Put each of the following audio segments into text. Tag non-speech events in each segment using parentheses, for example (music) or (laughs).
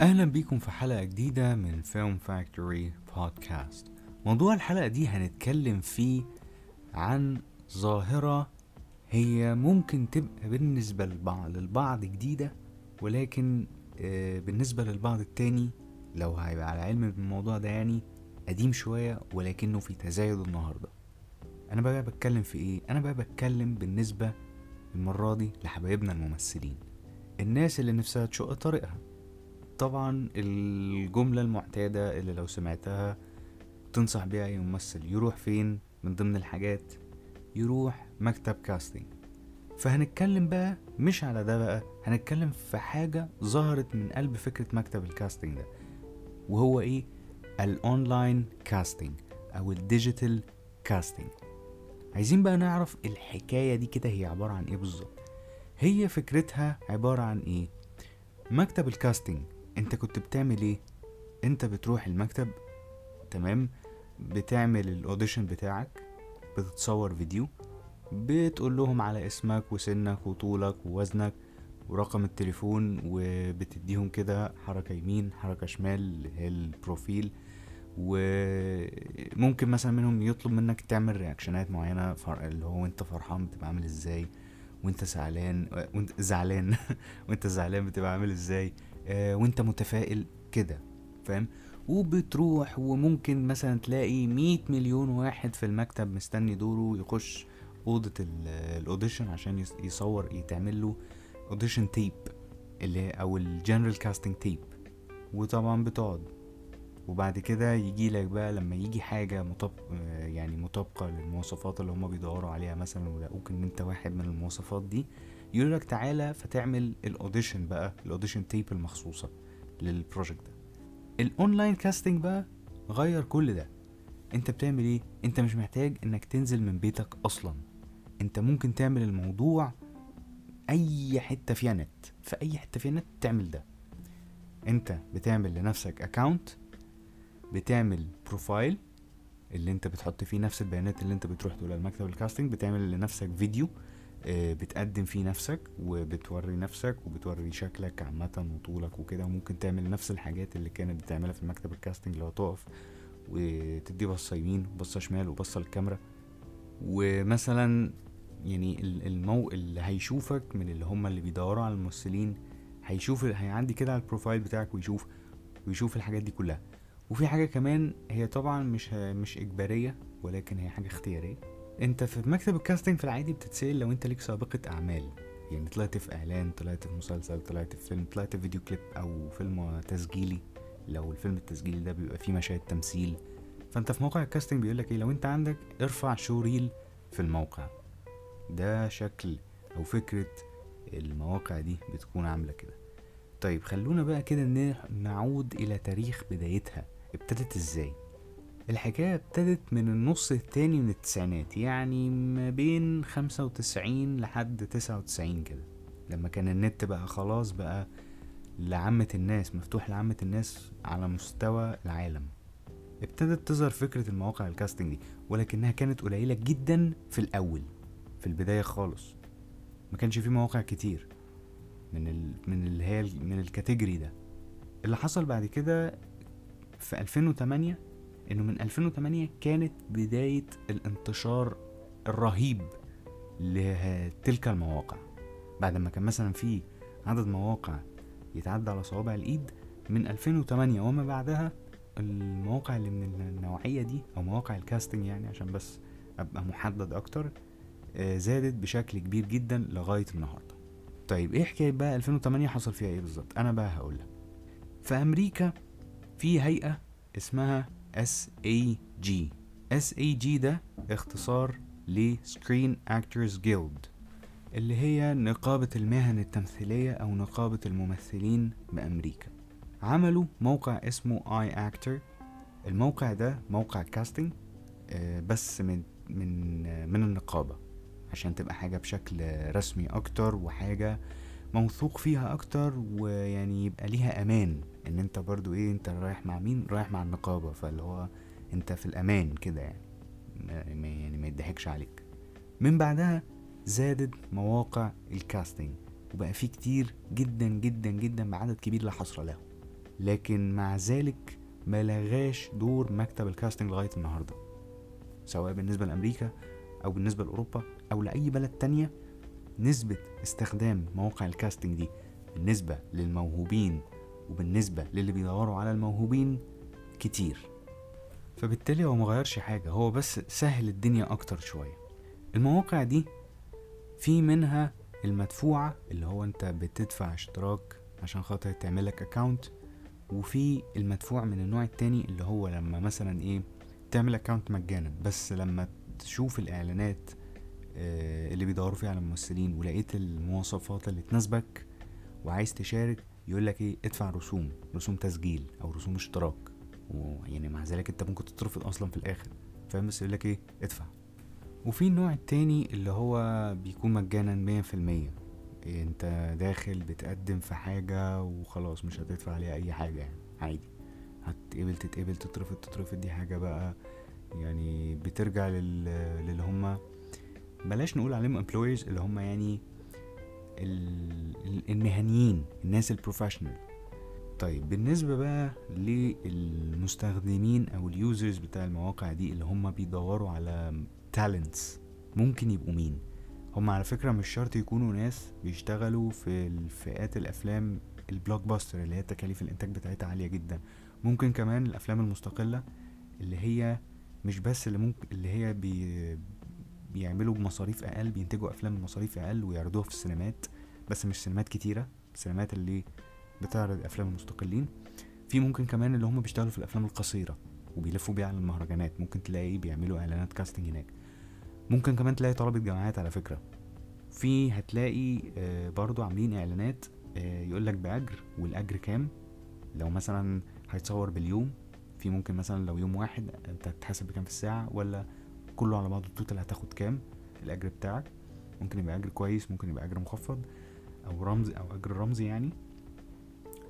أهلا بيكم في حلقة جديدة من فيلم فاكتوري بودكاست موضوع الحلقة دي هنتكلم فيه عن ظاهرة هي ممكن تبقى بالنسبة للبعض للبعض جديدة ولكن آه، بالنسبة للبعض التاني لو هيبقى على علم بالموضوع ده يعني قديم شوية ولكنه في تزايد النهاردة. أنا بقى بتكلم في إيه؟ أنا بقى بتكلم بالنسبة المرة دي لحبايبنا الممثلين. الناس اللي نفسها تشق طريقها. طبعا الجملة المعتادة اللي لو سمعتها تنصح بيها أي ممثل. يروح فين؟ من ضمن الحاجات يروح مكتب casting فهنتكلم بقى مش على ده بقى هنتكلم في حاجة ظهرت من قلب فكرة مكتب ال casting ده وهو إيه؟ ال online casting أو ال digital casting عايزين بقى نعرف الحكاية دي كده هي عبارة عن إيه بالظبط؟ هي فكرتها عبارة عن إيه؟ مكتب ال casting انت كنت بتعمل إيه؟ انت بتروح المكتب تمام؟ بتعمل ال audition بتاعك بتتصور فيديو بتقول لهم على اسمك وسنك وطولك ووزنك ورقم التليفون وبتديهم كده حركة يمين حركة شمال ال profile وممكن مثلا منهم يطلب منك تعمل reaction ات معينة اللي هو انت فرحان بتبقى عامل إزاي وانت زعلان وانت زعلان (laughs) وانت زعلان بتبقى عامل إزاي. وانت متفائل كده فاهم؟ وبتروح وممكن مثلا تلاقي مية مليون واحد في المكتب مستني دوره يخش أوضة ال- audition عشان يص- يصور يتعمل له audition tape اللي أو ال general casting tape وطبعا بتقعد. وبعد كده يجي لك بقى لما يجي حاجة مطابق آه، يعني مطابقة للمواصفات اللي هما بيدوروا عليها مثلا ولقوك إن أنت واحد من المواصفات دي يقول لك تعالى فتعمل ال audition بقى ال audition tape المخصوصة لل project ده. ال online casting بقى غير كل ده. انت بتعمل إيه؟ انت مش محتاج انك تنزل من بيتك أصلا. انت ممكن تعمل الموضوع أي حتة فيها نت في أي حتة فيها نت تعمل ده. انت بتعمل لنفسك account بتعمل profile اللي انت بتحط فيه نفس البيانات اللي انت بتروح تقولها لمكتب ال casting بتعمل لنفسك فيديو بتقدم فيه نفسك وبتوري نفسك وبتوري شكلك عامة وطولك وكده وممكن تعمل نفس الحاجات اللي كانت بتعملها في المكتب ال casting لو تقف وتدي بصة يمين وبصة شمال وبصة للكاميرا. ومثلا يعني ال- المو اللي هيشوفك من اللي هم اللي بيدوروا على الممثلين هيشوف هيعدي كده على ال profile بتاعك ويشوف ويشوف الحاجات دي كلها. وفي حاجة كمان هي طبعا مش مش إجبارية ولكن هي حاجة اختيارية. انت في مكتب ال casting في العادي بتتسأل لو انت ليك سابقة أعمال. يعني طلعت في إعلان طلعت في مسلسل طلعت في فيلم طلعت في video clip أو فيلم تسجيلي. لو الفيلم التسجيلي ده بيبقى فيه مشاهد تمثيل. فانت في موقع ال casting بيقولك إيه لو انت عندك ارفع showreel في الموقع. ده شكل أو فكرة المواقع دي بتكون عاملة كده. طيب خلونا بقى كده نعود إلى تاريخ بدايتها. ابتدت إزاي؟ الحكاية ابتدت من النص التاني من التسعينات يعني ما بين خمسة وتسعين لحد تسعة وتسعين كده لما كان النت بقى خلاص بقى لعامة الناس مفتوح لعامة الناس على مستوى العالم. ابتدت تظهر فكرة المواقع الكاستنج دي ولكنها كانت قليلة جدا في الأول في البداية خالص. ما كانش في مواقع كتير من ال... من اللي هي من الكاتيجوري ده. اللي حصل بعد كده في 2008 إنه من 2008 كانت بداية الانتشار الرهيب لتلك المواقع. بعد ما كان مثلا في عدد مواقع يتعدى على صوابع الإيد من 2008 وما بعدها المواقع اللي من النوعية دي أو مواقع الكاستنج يعني عشان بس أبقى محدد أكتر آه، زادت بشكل كبير جدا لغاية النهاردة. طيب إيه حكاية بقى 2008 حصل فيها إيه بالظبط؟ أنا بقى هقولك في أمريكا في هيئة اسمها SAG SAG ده اختصار ل Screen Actors Guild اللي هي نقابة المهن التمثيلية أو نقابة الممثلين بأمريكا. عملوا موقع اسمه اي أكتر الموقع ده موقع كاستنج آه، بس من من من النقابة عشان تبقى حاجة بشكل رسمي أكتر وحاجة موثوق فيها أكتر ويعني يبقى ليها أمان. إن أنت برضو إيه أنت رايح مع مين؟ رايح مع النقابة. فاللي هو أنت في الأمان كده يعني. يعني ما يضحكش عليك. من بعدها زادت مواقع الكاستنج وبقى في كتير جدا جدا جدا بعدد كبير لا حصر له. لكن مع ذلك مالغاش دور مكتب ال casting لغاية النهارده. سواء بالنسبة لأمريكا أو بالنسبة لأوروبا أو لأي بلد تانية نسبة استخدام مواقع ال casting دي بالنسبة للموهوبين وبالنسبة للي بيدوروا على الموهوبين كتير. فبالتالي هو مغيرش حاجة هو بس سهل الدنيا أكتر شوية. المواقع دي في منها المدفوعة اللي هو أنت بتدفع اشتراك عشان خاطر تعملك account وفي المدفوع من النوع التاني اللي هو لما مثلا إيه تعمل اكاونت مجانا. بس لما تشوف الإعلانات آه، اللي بيدوروا فيها على الممثلين ولقيت المواصفات اللي تناسبك وعايز تشارك يقول لك إيه؟ ادفع رسوم رسوم تسجيل أو رسوم اشتراك. ويعني مع ذلك أنت ممكن تترفض أصلا في الآخر. فاهم؟ بس يقول لك إيه؟ ادفع. وفي النوع التاني اللي هو بيكون مجانا مية في المية. أنت داخل بتقدم في حاجة وخلاص مش هتدفع عليها أي حاجة يعني عادي. هتقبل تتقبل تترفض تترفض دي حاجة بقى يعني بترجع لل... للي هما بلاش نقول عليهم employers اللي هما يعني. المهنيين الناس ال professional طيب بالنسبة بقى للمستخدمين أو ال users بتاع المواقع دي اللي هما بيدوروا على talents ممكن يبقوا مين؟ هم على فكرة مش شرط يكونوا ناس بيشتغلوا في الفئات الأفلام ال blockbuster اللي هي تكاليف الإنتاج بتاعتها عالية جدا. ممكن كمان الأفلام المستقلة اللي هي مش بس اللي ممكن اللي هي بي بيعملوا بمصاريف أقل بينتجوا أفلام بمصاريف أقل ويعرضوها في السينمات بس مش سينمات كتيرة السينمات اللي بتعرض أفلام المستقلين. في ممكن كمان اللي هم بيشتغلوا في الأفلام القصيرة وبيلفوا بيها على المهرجانات ممكن تلاقي بيعملوا إعلانات كاستنج هناك. ممكن كمان تلاقي طلبة جامعات على فكرة. في هتلاقي آه، برضو عاملين إعلانات آه، يقولك بأجر والأجر كام؟ لو مثلا هيتصور باليوم في ممكن مثلا لو يوم واحد انت هتحاسب بكام في الساعة؟ ولا كله على بعضه التوتال هتاخد كام؟ الأجر بتاعك. ممكن يبقى أجر كويس ممكن يبقى أجر مخفض أو رمزي أو أجر رمزي يعني.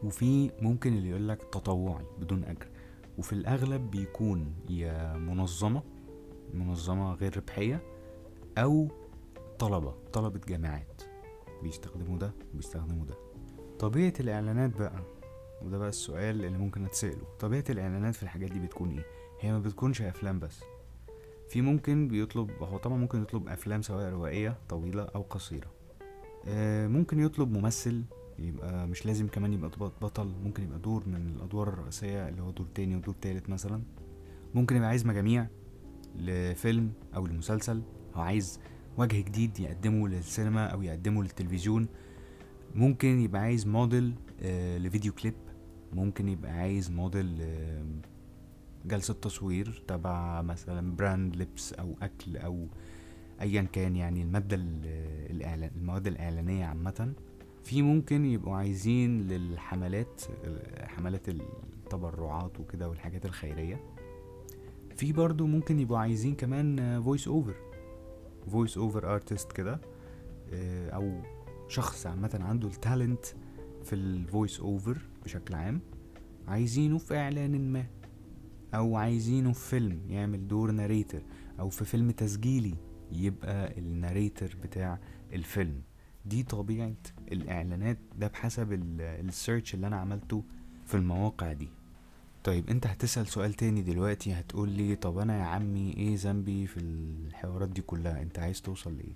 وفي ممكن اللي يقولك تطوعي بدون أجر. وفي الأغلب بيكون يا منظمة منظمة غير ربحية أو طلبة طلبة جامعات بيستخدموا ده وبيستخدموا ده. طبيعة الإعلانات بقى وده بقى السؤال اللي ممكن أتسأله. طبيعة الإعلانات في الحاجات دي بتكون إيه؟ هي ما بتكونش أفلام بس. في ممكن بيطلب هو طبعا ممكن يطلب أفلام سواء روائية طويلة أو قصيرة. آه ممكن يطلب ممثل يبقى مش لازم كمان يبقى بطل ممكن يبقى دور من الأدوار الرئيسية اللي هو دور تاني ودور تالت مثلا. ممكن يبقى عايز مجاميع لفيلم أو لمسلسل أو عايز وجه جديد يقدمه للسينما أو يقدمه للتلفزيون. ممكن يبقى عايز موديل آه لفيديو كليب. ممكن يبقى عايز موديل جلسة تصوير تبع مثلا brand لبس أو أكل أو ايا كان يعني المادة الاعلان المواد الإعلانية عامة. في ممكن يبقوا عايزين للحملات حملات التبرعات وكده والحاجات الخيرية. في برضو ممكن يبقوا عايزين كمان voice over voice over artist كده آه، أو شخص عامة عنده ال talent في ال voice over بشكل عام. عايزينه في إعلان ما. أو عايزينه في فيلم يعمل دور narrator أو في فيلم تسجيلي يبقى ال narrator بتاع الفيلم. دي طبيعة الإعلانات ده بحسب ال search اللي أنا عملته في المواقع دي. طيب أنت هتسأل سؤال تاني دلوقتي هتقول لي طب أنا يا عمي إيه ذنبي في الحوارات دي كلها؟ أنت عايز توصل لإيه؟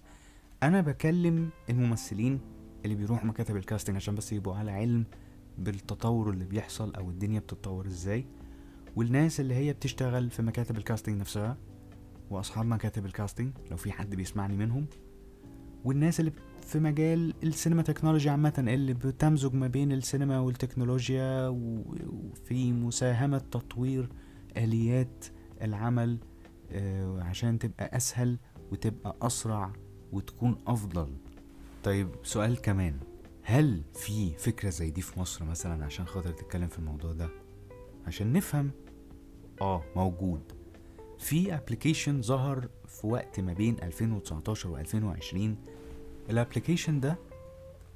أنا بكلم الممثلين اللي بيروحوا مكاتب ال casting عشان بس يبقوا على علم بالتطور اللي بيحصل أو الدنيا بتتطور إزاي. والناس اللي هي بتشتغل في مكاتب ال casting نفسها وأصحاب مكاتب الكاستنج لو في حد بيسمعني منهم. والناس اللي في مجال السينما technology عامة اللي بتمزج ما بين السينما والتكنولوجيا وفي مساهمة تطوير آليات العمل آه، عشان تبقى أسهل وتبقى أسرع وتكون أفضل. طيب سؤال كمان. هل في فكرة زي دي في مصر مثلا عشان خاطر تتكلم في الموضوع ده؟ عشان نفهم آه موجود. في application ظهر في وقت ما بين 2019 و 2020 ال application ده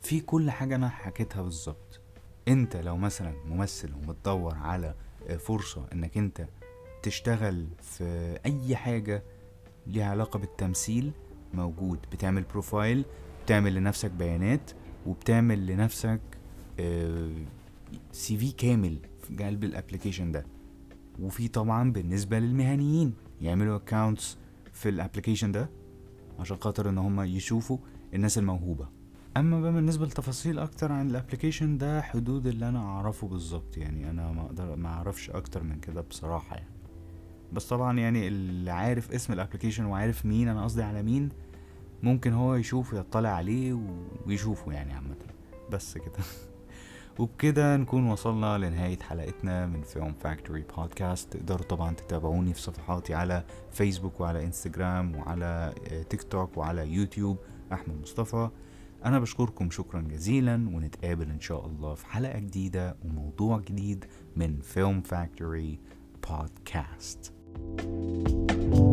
فيه كل حاجة أنا حكيتها بالظبط. أنت لو مثلا ممثل وبتدور على فرصة إنك أنت تشتغل في أي حاجة ليها علاقة بالتمثيل موجود. بتعمل profile بتعمل لنفسك بيانات وبتعمل لنفسك CV كامل في قلب ال application ده. وفي طبعا بالنسبة للمهنيين يعملوا accounts في ال application ده عشان خاطر إن هم يشوفوا الناس الموهوبة. أما بقى بالنسبة لتفاصيل أكتر عن ال application ده حدود اللي أنا أعرفه بالظبط يعني. أنا ما أقدر ما أعرفش أكتر من كده بصراحة يعني. بس طبعا يعني اللي عارف اسم ال application وعارف مين أنا قصدي على مين ممكن هو يشوف يطلع عليه ويشوفه يعني عامة. بس كده. (laughs) وبكده نكون وصلنا لنهاية حلقتنا من Film Factory بودكاست. تقدروا طبعا تتابعوني في صفحاتي على فيسبوك وعلى انستجرام وعلى تيك توك وعلى يوتيوب. أحمد مصطفى. أنا بشكركم شكرا جزيلا ونتقابل إن شاء الله في حلقة جديدة وموضوع جديد من فيلم فاكتوري بودكاست. thank you